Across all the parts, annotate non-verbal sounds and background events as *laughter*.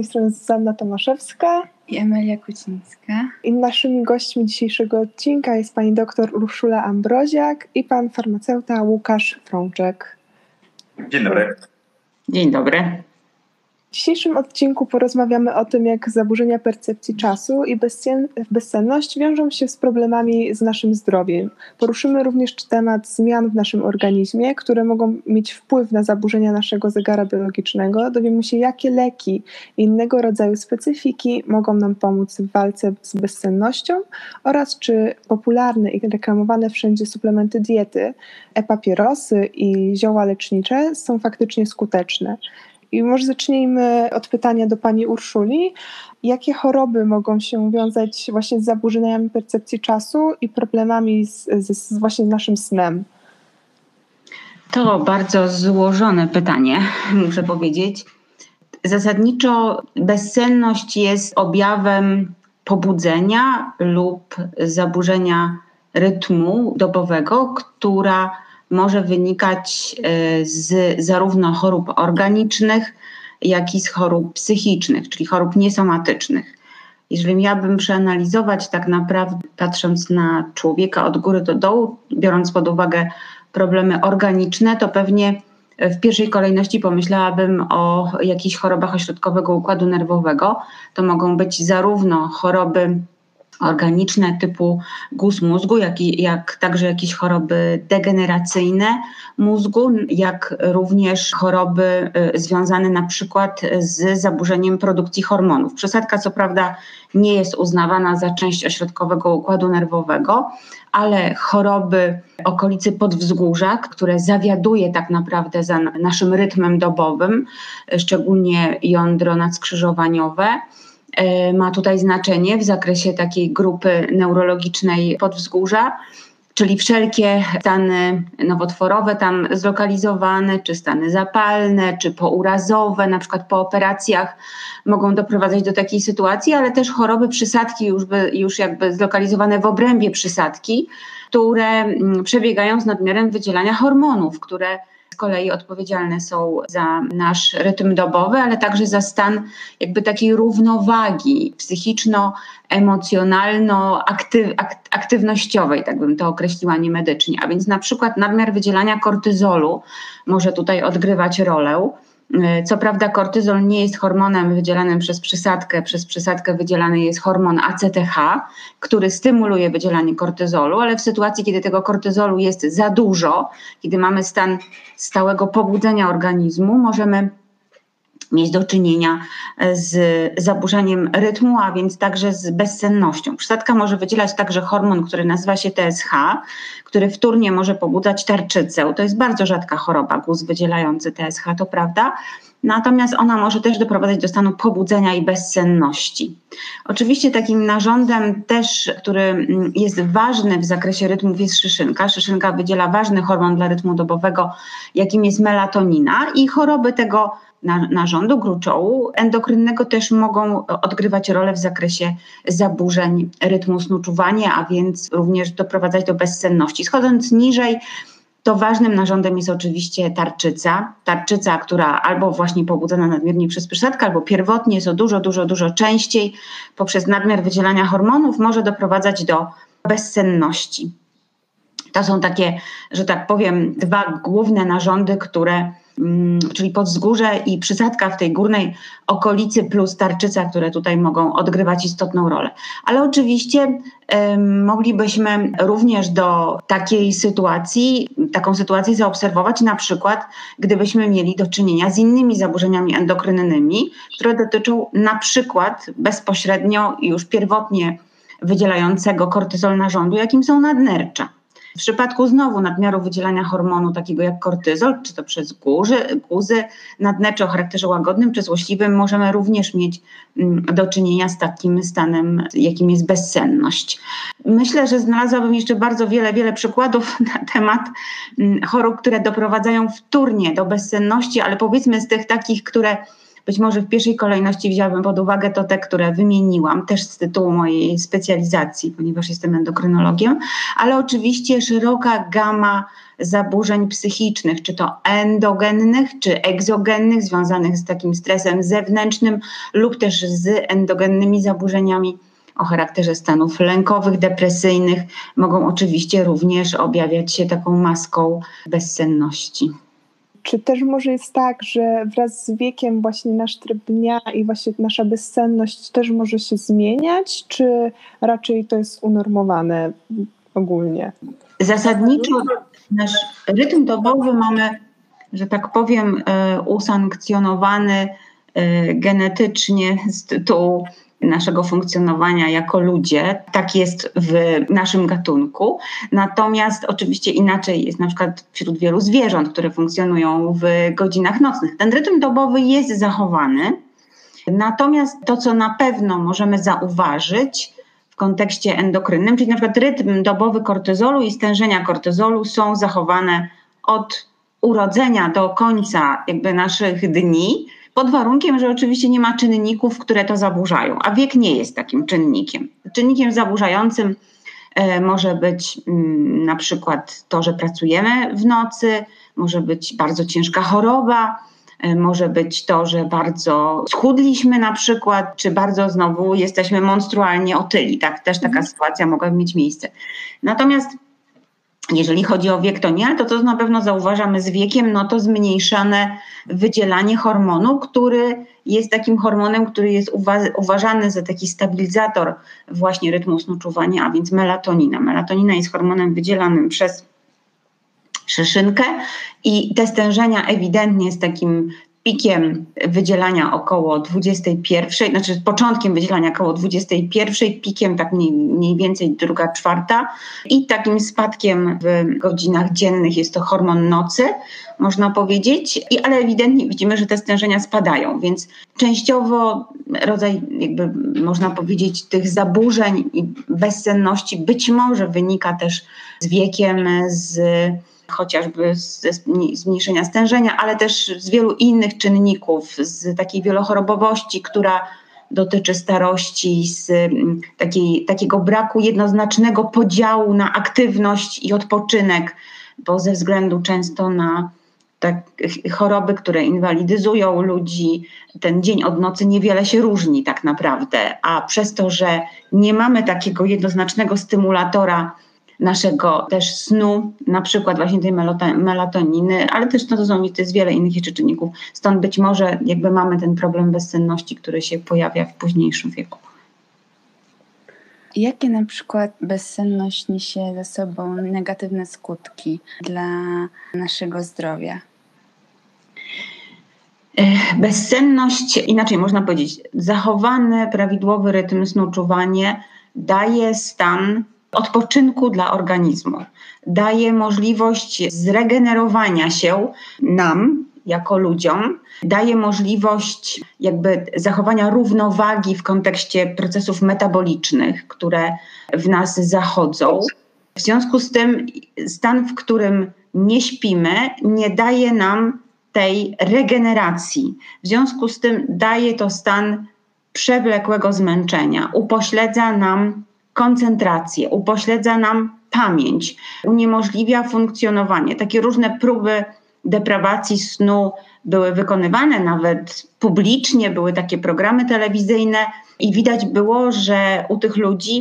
tej strony Zuzanna Tomaszewska i Emilia Kucińska. I naszymi gośćmi dzisiejszego odcinka jest pani doktor Urszula Ambroziak i pan farmaceuta Łukasz Frączek. Dzień dobry. Dzień dobry. W dzisiejszym odcinku porozmawiamy o tym, jak zaburzenia percepcji czasu i bezsenność wiążą się z problemami z naszym zdrowiem. Poruszymy również temat zmian w naszym organizmie, które mogą mieć wpływ na zaburzenia naszego zegara biologicznego. Dowiemy się, jakie leki i innego rodzaju specyfiki mogą nam pomóc w walce z bezsennością oraz czy popularne i reklamowane wszędzie suplementy diety, e-papierosy i zioła lecznicze są faktycznie skuteczne. I może zacznijmy od pytania do pani Urszuli. Jakie choroby mogą się wiązać właśnie z zaburzeniami percepcji czasu i problemami z, z, z właśnie naszym snem? To bardzo złożone pytanie, *laughs* muszę powiedzieć. Zasadniczo bezsenność jest objawem pobudzenia lub zaburzenia rytmu dobowego, która może wynikać e, z zarówno chorób organicznych, jak i z chorób psychicznych, czyli chorób niesomatycznych. Jeżeli miałabym przeanalizować tak naprawdę, patrząc na człowieka od góry do dołu, biorąc pod uwagę problemy organiczne, to pewnie w pierwszej kolejności pomyślałabym o jakichś chorobach ośrodkowego układu nerwowego. To mogą być zarówno choroby organiczne typu guz mózgu, jak, i, jak także jakieś choroby degeneracyjne mózgu, jak również choroby y, związane na przykład z zaburzeniem produkcji hormonów. Przesadka co prawda nie jest uznawana za część ośrodkowego układu nerwowego, ale choroby okolicy podwzgórza, które zawiaduje tak naprawdę za naszym rytmem dobowym, szczególnie jądro nadskrzyżowaniowe, ma tutaj znaczenie w zakresie takiej grupy neurologicznej podwzgórza, czyli wszelkie stany nowotworowe tam zlokalizowane, czy stany zapalne, czy pourazowe, na przykład po operacjach, mogą doprowadzać do takiej sytuacji, ale też choroby przysadki już, by, już jakby zlokalizowane w obrębie przysadki, które mm, przebiegają z nadmiarem wydzielania hormonów, które kolei odpowiedzialne są za nasz rytm dobowy, ale także za stan jakby takiej równowagi psychiczno-emocjonalno-aktywnościowej, tak bym to określiła niemedycznie. A więc na przykład nadmiar wydzielania kortyzolu może tutaj odgrywać rolę. E, co prawda kortyzol nie jest hormonem wydzielanym przez przysadkę, przez przysadkę wydzielany jest hormon ACTH, który stymuluje wydzielanie kortyzolu, ale w sytuacji, kiedy tego kortyzolu jest za dużo, kiedy mamy stan stałego pobudzenia organizmu, możemy mieć do czynienia e, z zaburzeniem rytmu, a więc także z bezsennością. Przysadka może wydzielać także hormon, który nazywa się TSH, który wtórnie może pobudzać tarczycę. To jest bardzo rzadka choroba, guz wydzielający TSH, to prawda? Natomiast ona może też doprowadzać do stanu pobudzenia i bezsenności. Oczywiście takim narządem też, który mm, jest ważny w zakresie rytmów jest szyszynka. Szyszynka wydziela ważny hormon dla rytmu dobowego, jakim jest melatonina i choroby tego narządu gruczołu endokrynnego też mogą odgrywać rolę w zakresie zaburzeń rytmu snu-czuwania, a więc również doprowadzać do bezsenności. Schodząc niżej, to ważnym narządem jest oczywiście tarczyca. Tarczyca, która albo właśnie pobudzana nadmiernie przez przysadkę, albo pierwotnie, co dużo, dużo, dużo częściej poprzez nadmiar wydzielania hormonów może doprowadzać do bezsenności. To są takie, że tak powiem, dwa główne narządy, które Mm, czyli podzgórze i przysadka w tej górnej okolicy plus tarczyca, które tutaj mogą odgrywać istotną rolę. Ale oczywiście moglibyśmy również do takiej sytuacji, taką sytuację zaobserwować na przykład, gdybyśmy mieli do czynienia z innymi zaburzeniami endokrynnymi, które dotyczą na przykład bezpośrednio już pierwotnie wydzielającego kortyzol narządu, jakim są nadnercza. W przypadku znowu nadmiaru wydzielania hormonu takiego jak kortyzol, czy to przez guzy, guzy nadnecze o charakterze łagodnym czy złośliwym, możemy również mieć mm, do czynienia z takim stanem, jakim jest bezsenność. Myślę, że znalazłabym jeszcze bardzo wiele, wiele przykładów *laughs* na temat mm, chorób, które doprowadzają wtórnie do bezsenności, ale powiedzmy z tych takich, które być może w pierwszej kolejności wziąłabym pod uwagę to te, które wymieniłam, też z tytułu mojej specjalizacji, ponieważ jestem endokrynologiem, ale oczywiście szeroka gama zaburzeń psychicznych, czy to endogennych, czy egzogennych, związanych z takim stresem zewnętrznym lub też z endogennymi zaburzeniami o charakterze stanów lękowych, depresyjnych, mogą oczywiście również objawiać się taką maską bezsenności. Czy też może jest tak, że wraz z wiekiem właśnie nasz tryb dnia i właśnie nasza bezsenność też może się zmieniać, czy raczej to jest unormowane ogólnie? Zasadniczo nasz rytm dobowy mamy, że tak powiem, e, usankcjonowany e, genetycznie z tytułu naszego funkcjonowania jako ludzie. Tak jest w naszym gatunku. Natomiast oczywiście inaczej jest na przykład wśród wielu zwierząt, które funkcjonują w godzinach nocnych. Ten rytm dobowy jest zachowany. Natomiast to, co na pewno możemy zauważyć w kontekście endokrynnym, czyli na przykład rytm dobowy kortyzolu i stężenia kortyzolu są zachowane od urodzenia do końca jakby naszych dni pod warunkiem, że oczywiście nie ma czynników, które to zaburzają, a wiek nie jest takim czynnikiem. Czynnikiem zaburzającym e, może być mm, na przykład to, że pracujemy w nocy, może być bardzo ciężka choroba, e, może być to, że bardzo schudliśmy na przykład, czy bardzo znowu jesteśmy monstrualnie otyli. Tak, też taka mhm. sytuacja mogła mieć miejsce. Natomiast jeżeli chodzi o wiek, to nie, ale to, co na pewno zauważamy z wiekiem, no to zmniejszone wydzielanie hormonu, który jest takim hormonem, który jest uwa- uważany za taki stabilizator właśnie rytmu snu czuwania, a więc melatonina. Melatonina jest hormonem wydzielanym przez szyszynkę i te stężenia ewidentnie z takim pikiem wydzielania około 21, znaczy początkiem wydzielania około 21, pikiem tak mniej, mniej więcej druga, czwarta. I takim spadkiem w godzinach dziennych jest to hormon nocy, można powiedzieć, I, ale ewidentnie widzimy, że te stężenia spadają, więc częściowo rodzaj jakby można powiedzieć tych zaburzeń i bezsenności być może wynika też z wiekiem, z chociażby ze zmniejszenia stężenia, ale też z wielu innych czynników, z takiej wielochorobowości, która dotyczy starości, z mm, takiej, takiego braku jednoznacznego podziału na aktywność i odpoczynek, bo ze względu często na tak, choroby, które inwalidyzują ludzi, ten dzień od nocy niewiele się różni tak naprawdę, a przez to, że nie mamy takiego jednoznacznego stymulatora, naszego też snu, na przykład właśnie tej melatoniny, ale też no to, są, to jest wiele innych jeszcze czynników. Stąd być może jakby mamy ten problem bezsenności, który się pojawia w późniejszym wieku. Jakie na przykład bezsenność niesie ze sobą negatywne skutki dla naszego zdrowia? Bezsenność, inaczej można powiedzieć, zachowany prawidłowy rytm snu, czuwanie daje stan odpoczynku dla organizmu. Daje możliwość zregenerowania się nam, jako ludziom, daje możliwość jakby zachowania równowagi w kontekście procesów metabolicznych, które w nas zachodzą. W związku z tym stan, w którym nie śpimy, nie daje nam tej regeneracji. W związku z tym daje to stan przewlekłego zmęczenia, upośledza nam koncentrację, upośledza nam pamięć, uniemożliwia funkcjonowanie. Takie różne próby deprawacji snu były wykonywane nawet publicznie, były takie programy telewizyjne i widać było, że u tych ludzi,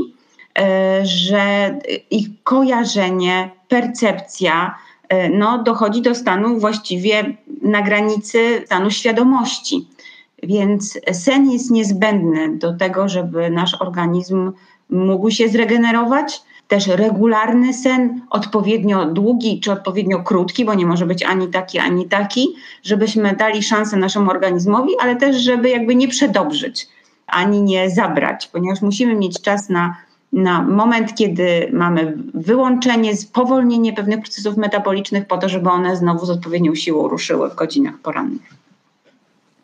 e, że ich kojarzenie, percepcja, e, no, dochodzi do stanu właściwie na granicy stanu świadomości. Więc sen jest niezbędny do tego, żeby nasz organizm mógł się zregenerować. Też regularny sen, odpowiednio długi czy odpowiednio krótki, bo nie może być ani taki, ani taki, żebyśmy dali szansę naszemu organizmowi, ale też, żeby jakby nie przedobrzyć ani nie zabrać, ponieważ musimy mieć czas na, na moment, kiedy mamy wyłączenie, spowolnienie pewnych procesów metabolicznych, po to, żeby one znowu z odpowiednią siłą ruszyły w godzinach porannych.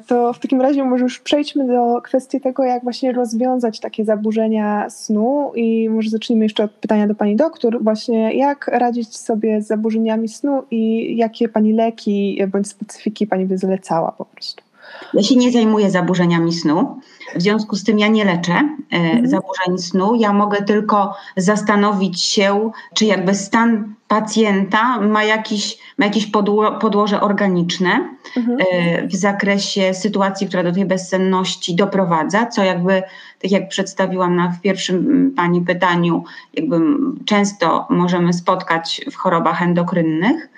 To w takim razie może już przejdźmy do kwestii tego, jak właśnie rozwiązać takie zaburzenia snu i może zacznijmy jeszcze od pytania do pani doktor, właśnie jak radzić sobie z zaburzeniami snu i jakie pani leki bądź specyfiki pani by zalecała po prostu? Ja się nie zajmuję zaburzeniami snu. W związku z tym ja nie leczę e, Mhm. zaburzeń snu. Ja mogę tylko zastanowić się, czy jakby stan pacjenta ma, jakiś, ma jakieś podło, podłoże organiczne Mhm. e, w zakresie sytuacji, która do tej bezsenności doprowadza, co jakby, tak jak przedstawiłam na, w pierwszym mm, Pani pytaniu, jakby często możemy spotkać w chorobach endokrynnych.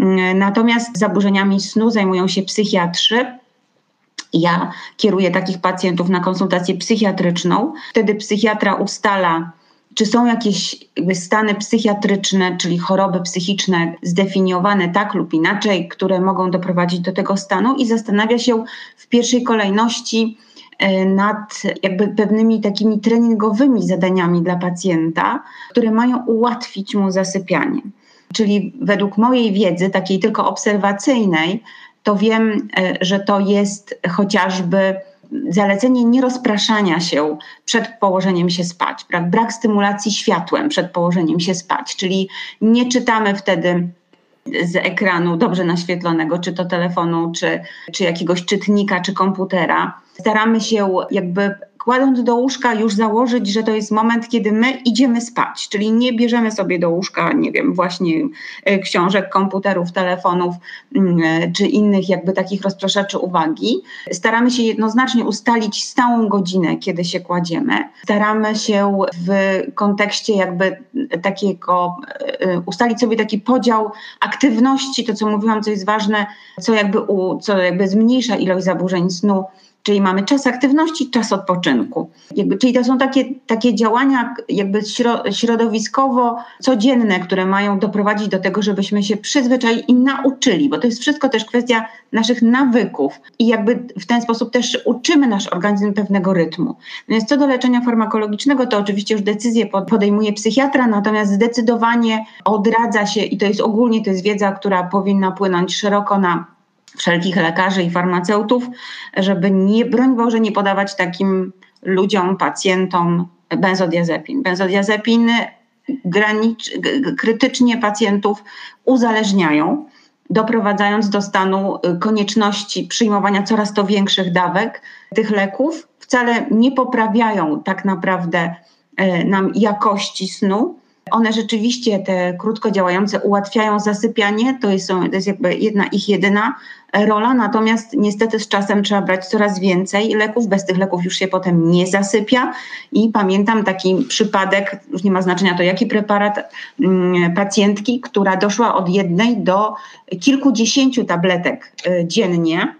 Mm, Natomiast zaburzeniami snu zajmują się psychiatrzy. Ja kieruję takich pacjentów na konsultację psychiatryczną. Wtedy psychiatra ustala, czy są jakieś stany psychiatryczne, czyli choroby psychiczne zdefiniowane tak lub inaczej, które mogą doprowadzić do tego stanu i zastanawia się w pierwszej kolejności e, nad jakby pewnymi takimi treningowymi zadaniami dla pacjenta, które mają ułatwić mu zasypianie. Czyli według mojej wiedzy, takiej tylko obserwacyjnej, to wiem, e, że to jest chociażby zalecenie nierozpraszania się przed położeniem się spać, brak, brak stymulacji światłem przed położeniem się spać, czyli nie czytamy wtedy z ekranu dobrze naświetlonego, czy to telefonu, czy, czy jakiegoś czytnika, czy komputera. Staramy się jakby kładąc do łóżka już założyć, że to jest moment, kiedy my idziemy spać, czyli nie bierzemy sobie do łóżka, nie wiem, właśnie e, książek, komputerów, telefonów mm, e, czy innych jakby takich rozpraszaczy uwagi. Staramy się jednoznacznie ustalić stałą godzinę, kiedy się kładziemy. Staramy się w kontekście jakby takiego, e, ustalić sobie taki podział aktywności, to co mówiłam, co jest ważne, co jakby, u, co jakby zmniejsza ilość zaburzeń snu, Czyli mamy czas aktywności, czas odpoczynku. Jakby, czyli to są takie, takie działania jakby śro, środowiskowo codzienne, które mają doprowadzić do tego, żebyśmy się przyzwyczaili i nauczyli, bo to jest wszystko też kwestia naszych nawyków i jakby w ten sposób też uczymy nasz organizm pewnego rytmu. Więc co do leczenia farmakologicznego, to oczywiście już decyzję podejmuje psychiatra, natomiast zdecydowanie odradza się i to jest ogólnie, to jest wiedza, która powinna płynąć szeroko na wszelkich lekarzy i farmaceutów, żeby nie, broń Boże, nie podawać takim ludziom, pacjentom benzodiazepin. Benzodiazepiny granicz, krytycznie pacjentów uzależniają, doprowadzając do stanu konieczności przyjmowania coraz to większych dawek tych leków. Wcale nie poprawiają tak naprawdę nam jakości snu, one rzeczywiście, te krótko działające, ułatwiają zasypianie, to jest, to jest jakby jedna ich jedyna rola, natomiast niestety z czasem trzeba brać coraz więcej leków, bez tych leków już się potem nie zasypia. I pamiętam taki przypadek, już nie ma znaczenia to jaki preparat, pacjentki, która doszła od jednej do kilkudziesięciu tabletek dziennie,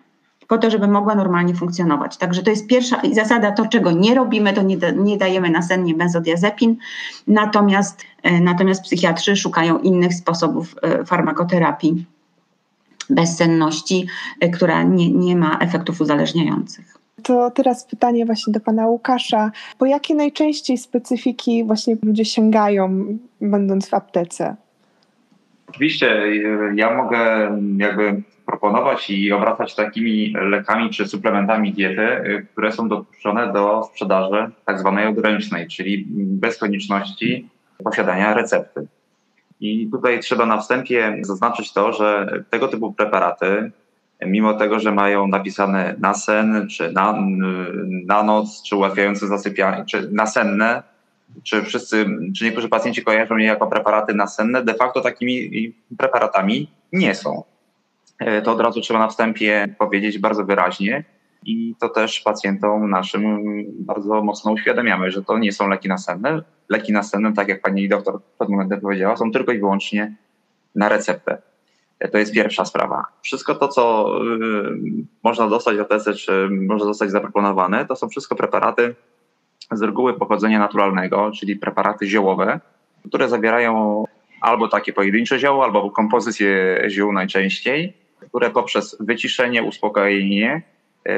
po to, żeby mogła normalnie funkcjonować. Także to jest pierwsza zasada, to czego nie robimy, to nie, da, nie dajemy nasennie benzodiazepin, natomiast, natomiast psychiatrzy szukają innych sposobów farmakoterapii bezsenności, która nie, nie ma efektów uzależniających. To teraz pytanie właśnie do pana Łukasza. Po jakie najczęściej specyfiki właśnie ludzie sięgają, będąc w aptece? Oczywiście, ja mogę jakby proponować i obracać takimi lekami czy suplementami diety, które są dopuszczone do sprzedaży tak zwanej odręcznej, czyli bez konieczności posiadania recepty. I tutaj trzeba na wstępie zaznaczyć to, że tego typu preparaty, mimo tego, że mają napisane na sen, czy na, na noc, czy ułatwiające zasypianie, czy nasenne, czy wszyscy, czy niektórzy pacjenci kojarzą je jako preparaty nasenne, de facto takimi preparatami nie są. To od razu trzeba na wstępie powiedzieć bardzo wyraźnie i to też pacjentom naszym bardzo mocno uświadamiamy, że to nie są leki nasenne. Leki nasenne, tak jak pani doktor przed momentem powiedziała, są tylko i wyłącznie na receptę. To jest pierwsza sprawa. Wszystko to, co można dostać w aptece, czy może zostać zaproponowane, to są wszystko preparaty z reguły pochodzenia naturalnego, czyli preparaty ziołowe, które zawierają albo takie pojedyncze zioło, albo kompozycję ziół najczęściej, które poprzez wyciszenie, uspokojenie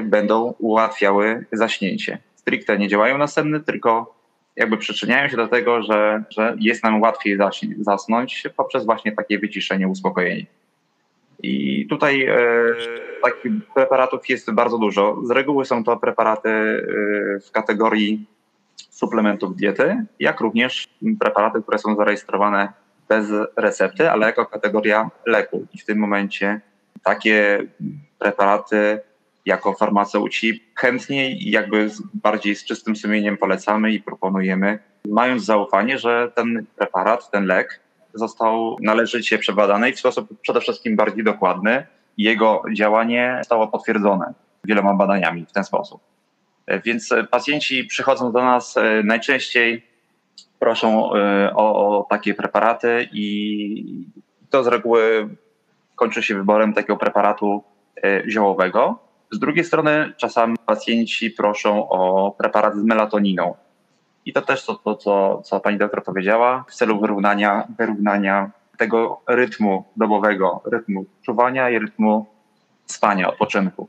będą ułatwiały zaśnięcie. Stricte nie działają na senny, tylko jakby przyczyniają się do tego, że, że jest nam łatwiej zasnąć poprzez właśnie takie wyciszenie, uspokojenie. I tutaj e, takich preparatów jest bardzo dużo. Z reguły są to preparaty e, w kategorii suplementów diety, jak również preparaty, które są zarejestrowane bez recepty, ale jako kategoria leku. I w tym momencie takie preparaty jako farmaceuci chętniej i jakby bardziej z czystym sumieniem polecamy i proponujemy, mając zaufanie, że ten preparat, ten lek został należycie przebadany i w sposób przede wszystkim bardziej dokładny. Jego działanie zostało potwierdzone wieloma badaniami w ten sposób. Więc e, pacjenci przychodzą do nas e, najczęściej, proszą e, o, o takie preparaty i to z reguły kończy się wyborem takiego preparatu e, ziołowego. Z drugiej strony czasami pacjenci proszą o preparat z melatoniną. I to też to, to co, co pani doktor powiedziała, w celu wyrównania, wyrównania tego rytmu dobowego, rytmu czuwania i rytmu spania, odpoczynku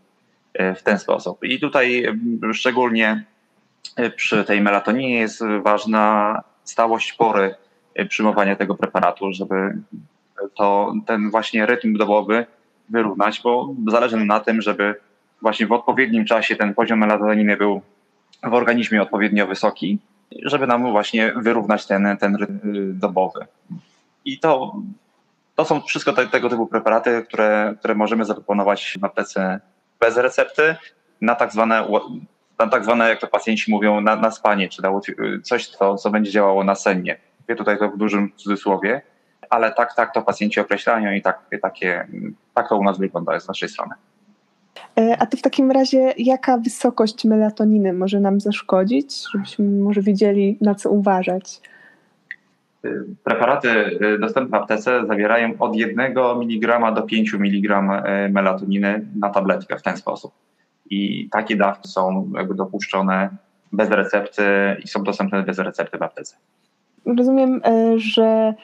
e, w ten sposób. I tutaj szczególnie e, przy tej melatoninie jest ważna stałość pory przyjmowania tego preparatu, żeby to ten właśnie rytm dobowy wyrównać, bo zależy nam na tym, żeby właśnie w odpowiednim czasie ten poziom melatoniny był w organizmie odpowiednio wysoki, żeby nam właśnie wyrównać ten, ten rytm y, dobowy. I to, to są wszystko te, tego typu preparaty, które, które możemy zaproponować w aptece bez recepty na tak zwane, na tak zwane jak to pacjenci mówią, na, na spanie, czy na coś, co, co będzie działało nasennie. Mówię tutaj to w dużym cudzysłowie, ale tak, tak to pacjenci określają i tak, takie, tak to u nas wygląda z naszej strony. E, A to w takim razie jaka wysokość melatoniny może nam zaszkodzić, żebyśmy może wiedzieli na co uważać? Y, Preparaty y, dostępne w aptece zawierają od 1 mg do 5 mg y, melatoniny na tabletkę w ten sposób. I takie dawki są jakby dopuszczone bez recepty i są dostępne bez recepty w aptece. Rozumiem, e, że e,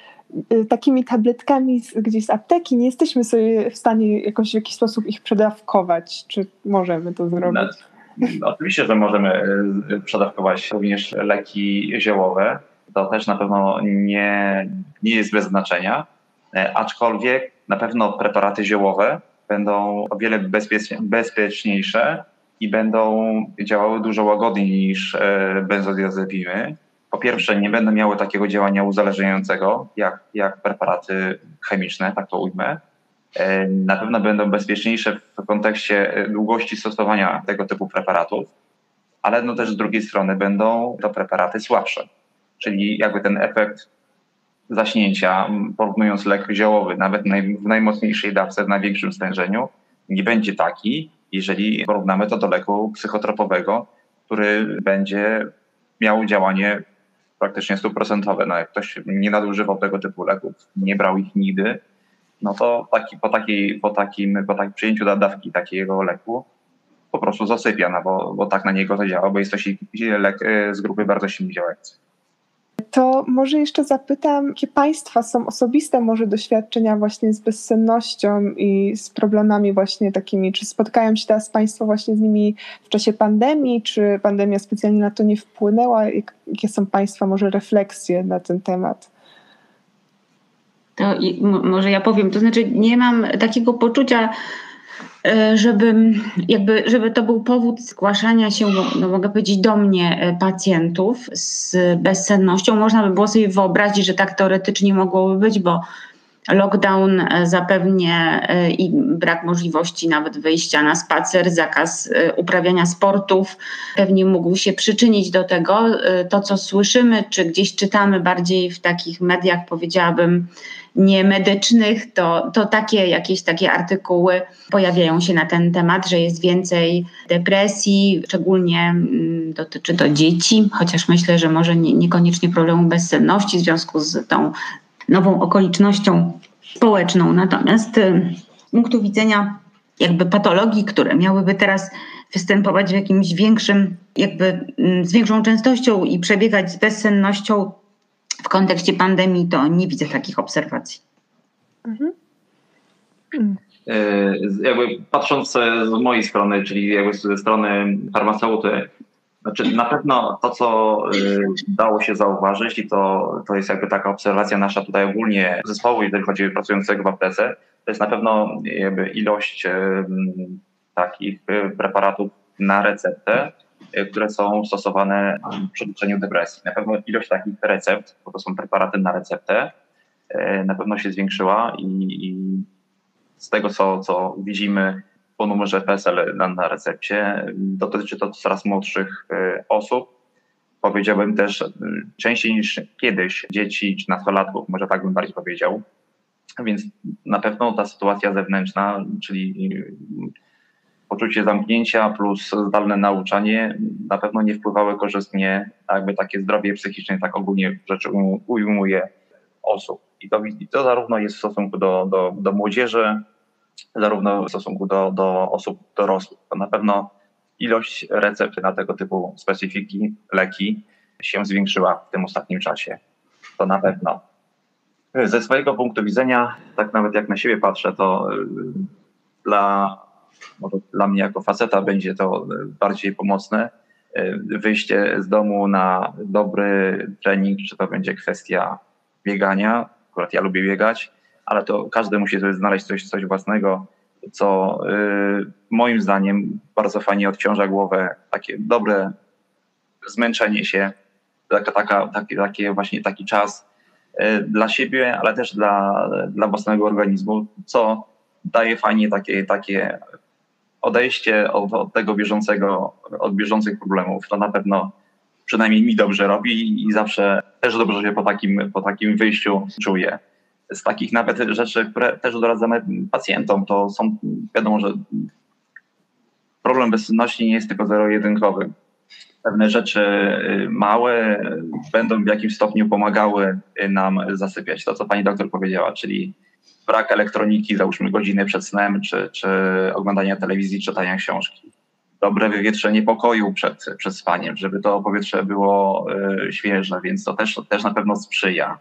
takimi tabletkami gdzieś z apteki nie jesteśmy sobie w stanie jakoś w jakiś sposób ich przedawkować. Czy możemy to zrobić? Oczywiście, że możemy y, przedawkować również leki ziołowe. To też na pewno nie, nie jest bez znaczenia, E, aczkolwiek na pewno preparaty ziołowe będą o wiele bezpiecznie, bezpieczniejsze i będą działały dużo łagodniej niż e, benzodiazepiny. Po pierwsze, nie będą miały takiego działania uzależniającego jak, jak preparaty chemiczne, tak to ujmę. E, Na pewno będą bezpieczniejsze w kontekście e, długości stosowania tego typu preparatów, ale no też z drugiej strony będą to preparaty słabsze. Czyli jakby ten efekt zaśnięcia, porównując lek ziołowy, nawet w najmocniejszej dawce, w największym stężeniu, nie będzie taki, jeżeli porównamy to do leku psychotropowego, który będzie miał działanie praktycznie stuprocentowe. No jak ktoś nie nadużywał tego typu leków, nie brał ich nigdy, no to taki, po, takiej, po, takim, po takim przyjęciu da- dawki takiego leku po prostu zasypia, no bo, bo tak na niego to działa, bo jest to lek e, z grupy bardzo silnie działający. To może jeszcze zapytam, jakie Państwa są osobiste może doświadczenia właśnie z bezsennością i z problemami właśnie takimi, czy spotkają się teraz Państwo właśnie z nimi w czasie pandemii, czy pandemia specjalnie na to nie wpłynęła? Jak- Jakie są Państwa może refleksje na ten temat? To m- może ja powiem, to znaczy nie mam takiego poczucia, żeby, jakby, żeby to był powód zgłaszania się, no mogę powiedzieć, do mnie e, pacjentów z bezsennością. Można by było sobie wyobrazić, że tak teoretycznie mogłoby być, bo lockdown e, zapewnie e, i brak możliwości nawet wyjścia na spacer, zakaz e, uprawiania sportów pewnie mógł się przyczynić do tego. E, To, co słyszymy, czy gdzieś czytamy bardziej w takich mediach, powiedziałabym, niemedycznych, to, to takie jakieś takie artykuły pojawiają się na ten temat, że jest więcej depresji, szczególnie mm, dotyczy to dzieci, chociaż myślę, że może nie, niekoniecznie problemu bezsenności w związku z tą nową okolicznością społeczną. Natomiast y, z punktu widzenia jakby patologii, które miałyby teraz występować w jakimś większym, jakby mm, z większą częstością i przebiegać z bezsennością w kontekście pandemii, to nie widzę takich obserwacji. Mhm. E, Jakby patrząc z mojej strony, czyli jakby ze strony farmaceuty, znaczy na pewno to, co e, dało się zauważyć i to, to jest jakby taka obserwacja nasza tutaj ogólnie zespołu, jeżeli chodzi o pracującego w aptece, to jest na pewno jakby ilość takich e, preparatów na receptę, które są stosowane przy leczeniu depresji. Na pewno ilość takich recept, bo to są preparaty na receptę, e, na pewno się zwiększyła i, i z tego, co, co widzimy po numerze PESEL na, na recepcie. Dotyczy to coraz młodszych y, osób. Powiedziałbym też y, częściej niż kiedyś dzieci czy nastolatków, może tak bym bardziej powiedział. Więc na pewno ta sytuacja zewnętrzna, czyli y, poczucie zamknięcia plus zdalne nauczanie na pewno nie wpływały korzystnie, a jakby takie zdrowie psychiczne, tak ogólnie rzecz ujmuje osób. I to, to zarówno jest w stosunku do, do, do młodzieży, zarówno w stosunku do, do osób dorosłych. To na pewno ilość recept na tego typu specyfiki, leki się zwiększyła w tym ostatnim czasie. To na pewno. Ze swojego punktu widzenia, tak nawet jak na siebie patrzę, to y, dla, może dla mnie jako faceta będzie to bardziej pomocne. Y, wyjście z domu na dobry trening, czy to będzie kwestia biegania. Akurat ja lubię biegać, ale to każdy musi sobie znaleźć coś, coś własnego, co y, moim zdaniem bardzo fajnie odciąża głowę. Takie dobre zmęczenie się, taka, taka, taki, takie właśnie taki czas dla siebie, ale też dla, dla własnego organizmu, co daje fajnie takie, takie odejście od, od tego bieżącego, od bieżących problemów. To na pewno przynajmniej mi dobrze robi i zawsze też dobrze się po takim, po takim wyjściu czuję. Z takich nawet rzeczy, które też doradzamy pacjentom, to są, wiadomo, że problem bezsenności nie jest tylko zero-jedynkowy. Pewne rzeczy y, małe będą w jakimś stopniu pomagały nam zasypiać. To, co pani doktor powiedziała, czyli brak elektroniki, załóżmy godziny przed snem, czy, czy oglądania telewizji, czytania książki dobre wywietrzenie pokoju przed, przed spaniem, żeby to powietrze było y, świeże, więc to też, też na pewno sprzyja.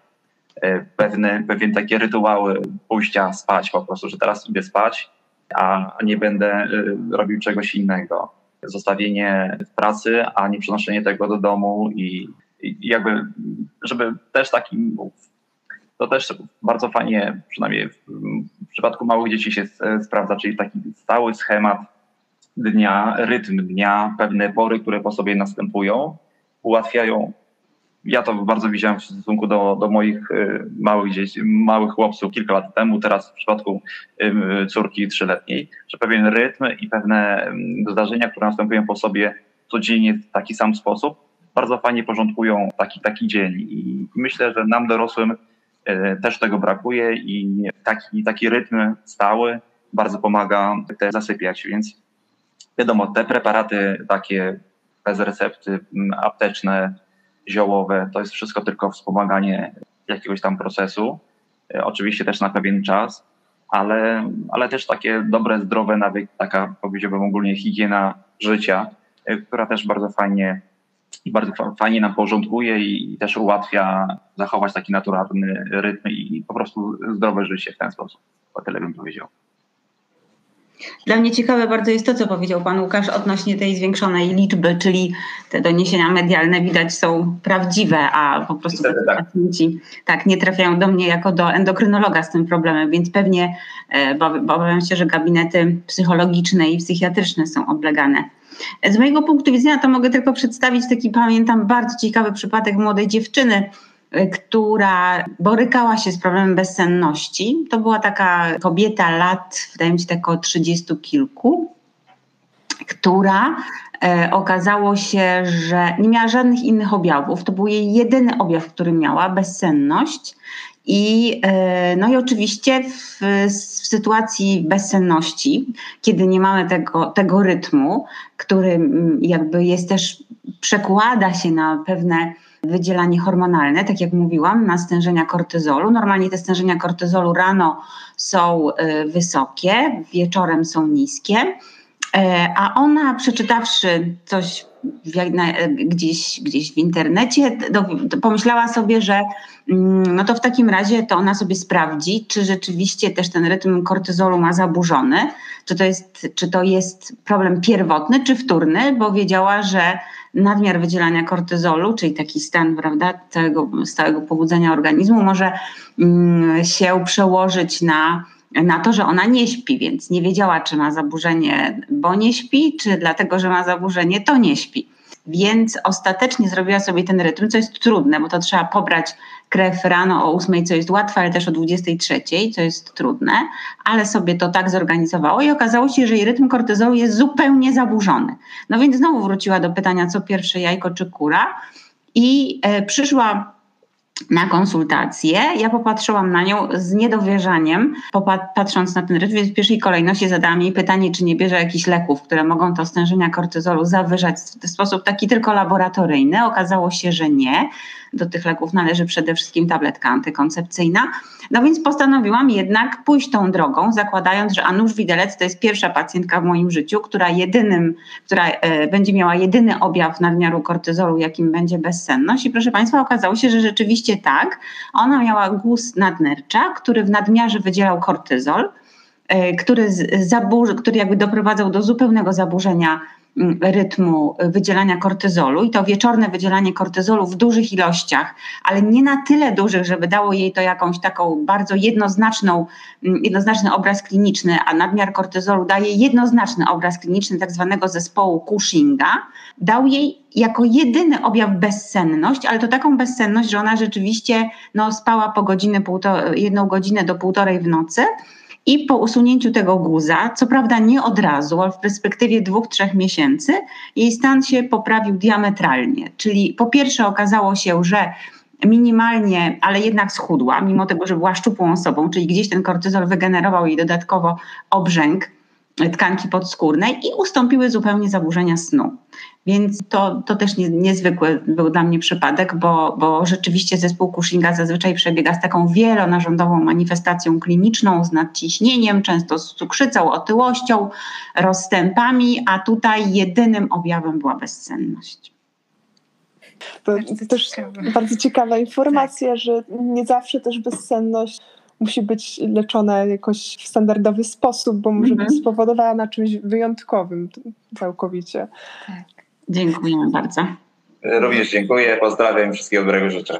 Y, pewne, pewien takie rytuały pójścia spać po prostu, że teraz idę spać, a nie będę y, robił czegoś innego. Zostawienie pracy, a nie przenoszenie tego do domu i, i jakby, żeby też taki, to też bardzo fajnie, przynajmniej w, przypadku małych dzieci się sprawdza, czyli taki stały schemat dnia, rytm dnia, pewne pory, które po sobie następują, ułatwiają. Ja to bardzo widziałem w stosunku do, do moich y, małych dzieci, małych chłopców kilka lat temu, teraz w przypadku córki trzyletniej, że pewien rytm i pewne zdarzenia, które następują po sobie codziennie w taki sam sposób, bardzo fajnie porządkują taki, taki dzień. I myślę, że nam dorosłym też tego brakuje i taki, taki rytm stały bardzo pomaga te zasypiać, więc Wiadomo, te preparaty takie bez recepty, apteczne, ziołowe, to jest wszystko tylko wspomaganie jakiegoś tam procesu. E, oczywiście też na pewien czas, ale, ale też takie dobre, zdrowe nawyki, taka powiedziałbym ogólnie higiena życia, e, która też bardzo fajnie i bardzo fajnie nam porządkuje i też ułatwia zachować taki naturalny rytm i po prostu zdrowe życie w ten sposób. O tyle bym powiedział. Dla mnie ciekawe bardzo jest to, co powiedział Pan Łukasz odnośnie tej zwiększonej liczby, czyli te doniesienia medialne widać są prawdziwe, a po prostu tak. pacjenci tak nie trafiają do mnie jako do endokrynologa z tym problemem, więc pewnie, e, bo, bo obawiam się, że gabinety psychologiczne i psychiatryczne są oblegane. Z mojego punktu widzenia to mogę tylko przedstawić taki, pamiętam, bardzo ciekawy przypadek młodej dziewczyny, Y, która borykała się z problemem bezsenności. To była taka kobieta lat, wydaje mi się, tak około trzydziestu kilku, która e, okazało się, że nie miała żadnych innych objawów. To był jej jedyny objaw, który miała bezsenność. I, e, no i oczywiście w, w, sytuacji bezsenności, kiedy nie mamy tego, tego rytmu, który jakby jest też, przekłada się na pewne wydzielanie hormonalne, tak jak mówiłam, na stężenia kortyzolu. Normalnie te stężenia kortyzolu rano są y, wysokie, wieczorem są niskie, e, a ona przeczytawszy coś gdzieś, gdzieś w internecie, pomyślała sobie, że mm, no to w takim razie to ona sobie sprawdzi, czy rzeczywiście też ten rytm kortyzolu ma zaburzony, czy to jest, czy to jest problem pierwotny, czy wtórny, bo wiedziała, że nadmiar wydzielania kortyzolu, czyli taki stan prawda, całego, stałego pobudzenia organizmu, może mm, się przełożyć na, na to, że ona nie śpi, więc nie wiedziała, czy ma zaburzenie, bo nie śpi, czy dlatego, że ma zaburzenie, to nie śpi. Więc ostatecznie zrobiła sobie ten rytm, co jest trudne, bo to trzeba pobrać krew rano o 8, co jest łatwe, ale też o 23, co jest trudne, ale sobie to tak zorganizowało i okazało się, że jej rytm kortyzolu jest zupełnie zaburzony. No więc znowu wróciła do pytania, co pierwsze jajko czy kura i e, przyszła na konsultację. Ja popatrzyłam na nią z niedowierzaniem, patrząc na ten rytm, w pierwszej kolejności zadałam jej pytanie, czy nie bierze jakichś leków, które mogą to stężenia kortyzolu zawyżać w sposób taki tylko laboratoryjny. Okazało się, że nie do tych leków należy przede wszystkim tabletka antykoncepcyjna. No więc postanowiłam jednak pójść tą drogą, zakładając, że Anusz Widelec to jest pierwsza pacjentka w moim życiu, która jedynym, która e, będzie miała jedyny objaw nadmiaru kortyzolu, jakim będzie bezsenność. I proszę Państwa, okazało się, że rzeczywiście tak. Ona miała guz nadnercza, który w nadmiarze wydzielał kortyzol, e, który, zaburzy, który jakby doprowadzał do zupełnego zaburzenia rytmu wydzielania kortyzolu i to wieczorne wydzielanie kortyzolu w dużych ilościach, ale nie na tyle dużych, żeby dało jej to jakąś taką bardzo jednoznaczną, mm, jednoznaczny obraz kliniczny, a nadmiar kortyzolu daje jednoznaczny obraz kliniczny tak zwanego zespołu Cushinga, dał jej jako jedyny objaw bezsenność, ale to taką bezsenność, że ona rzeczywiście no, spała po godzinę, jedną godzinę do półtorej w nocy, i po usunięciu tego guza, co prawda nie od razu, ale w perspektywie dwóch, trzech miesięcy, jej stan się poprawił diametralnie. Czyli po pierwsze okazało się, że minimalnie, ale jednak schudła, mimo tego, że była szczupłą osobą, czyli gdzieś ten kortyzol wygenerował jej dodatkowo obrzęk tkanki podskórnej i ustąpiły zupełnie zaburzenia snu. Więc to, to też nie, niezwykły był dla mnie przypadek, bo, bo rzeczywiście zespół Cushinga zazwyczaj przebiega z taką wielonarządową manifestacją kliniczną, z nadciśnieniem, często z cukrzycą, otyłością, rozstępami, a tutaj jedynym objawem była bezsenność. To, to też ciekawe. bardzo ciekawa informacja, tak. że nie zawsze też bezsenność musi być leczona jakoś w standardowy sposób, bo może mhm. być spowodowana czymś wyjątkowym całkowicie. Tak. Dziękuję bardzo. Również dziękuję, pozdrawiam, wszystkiego dobrego życzę.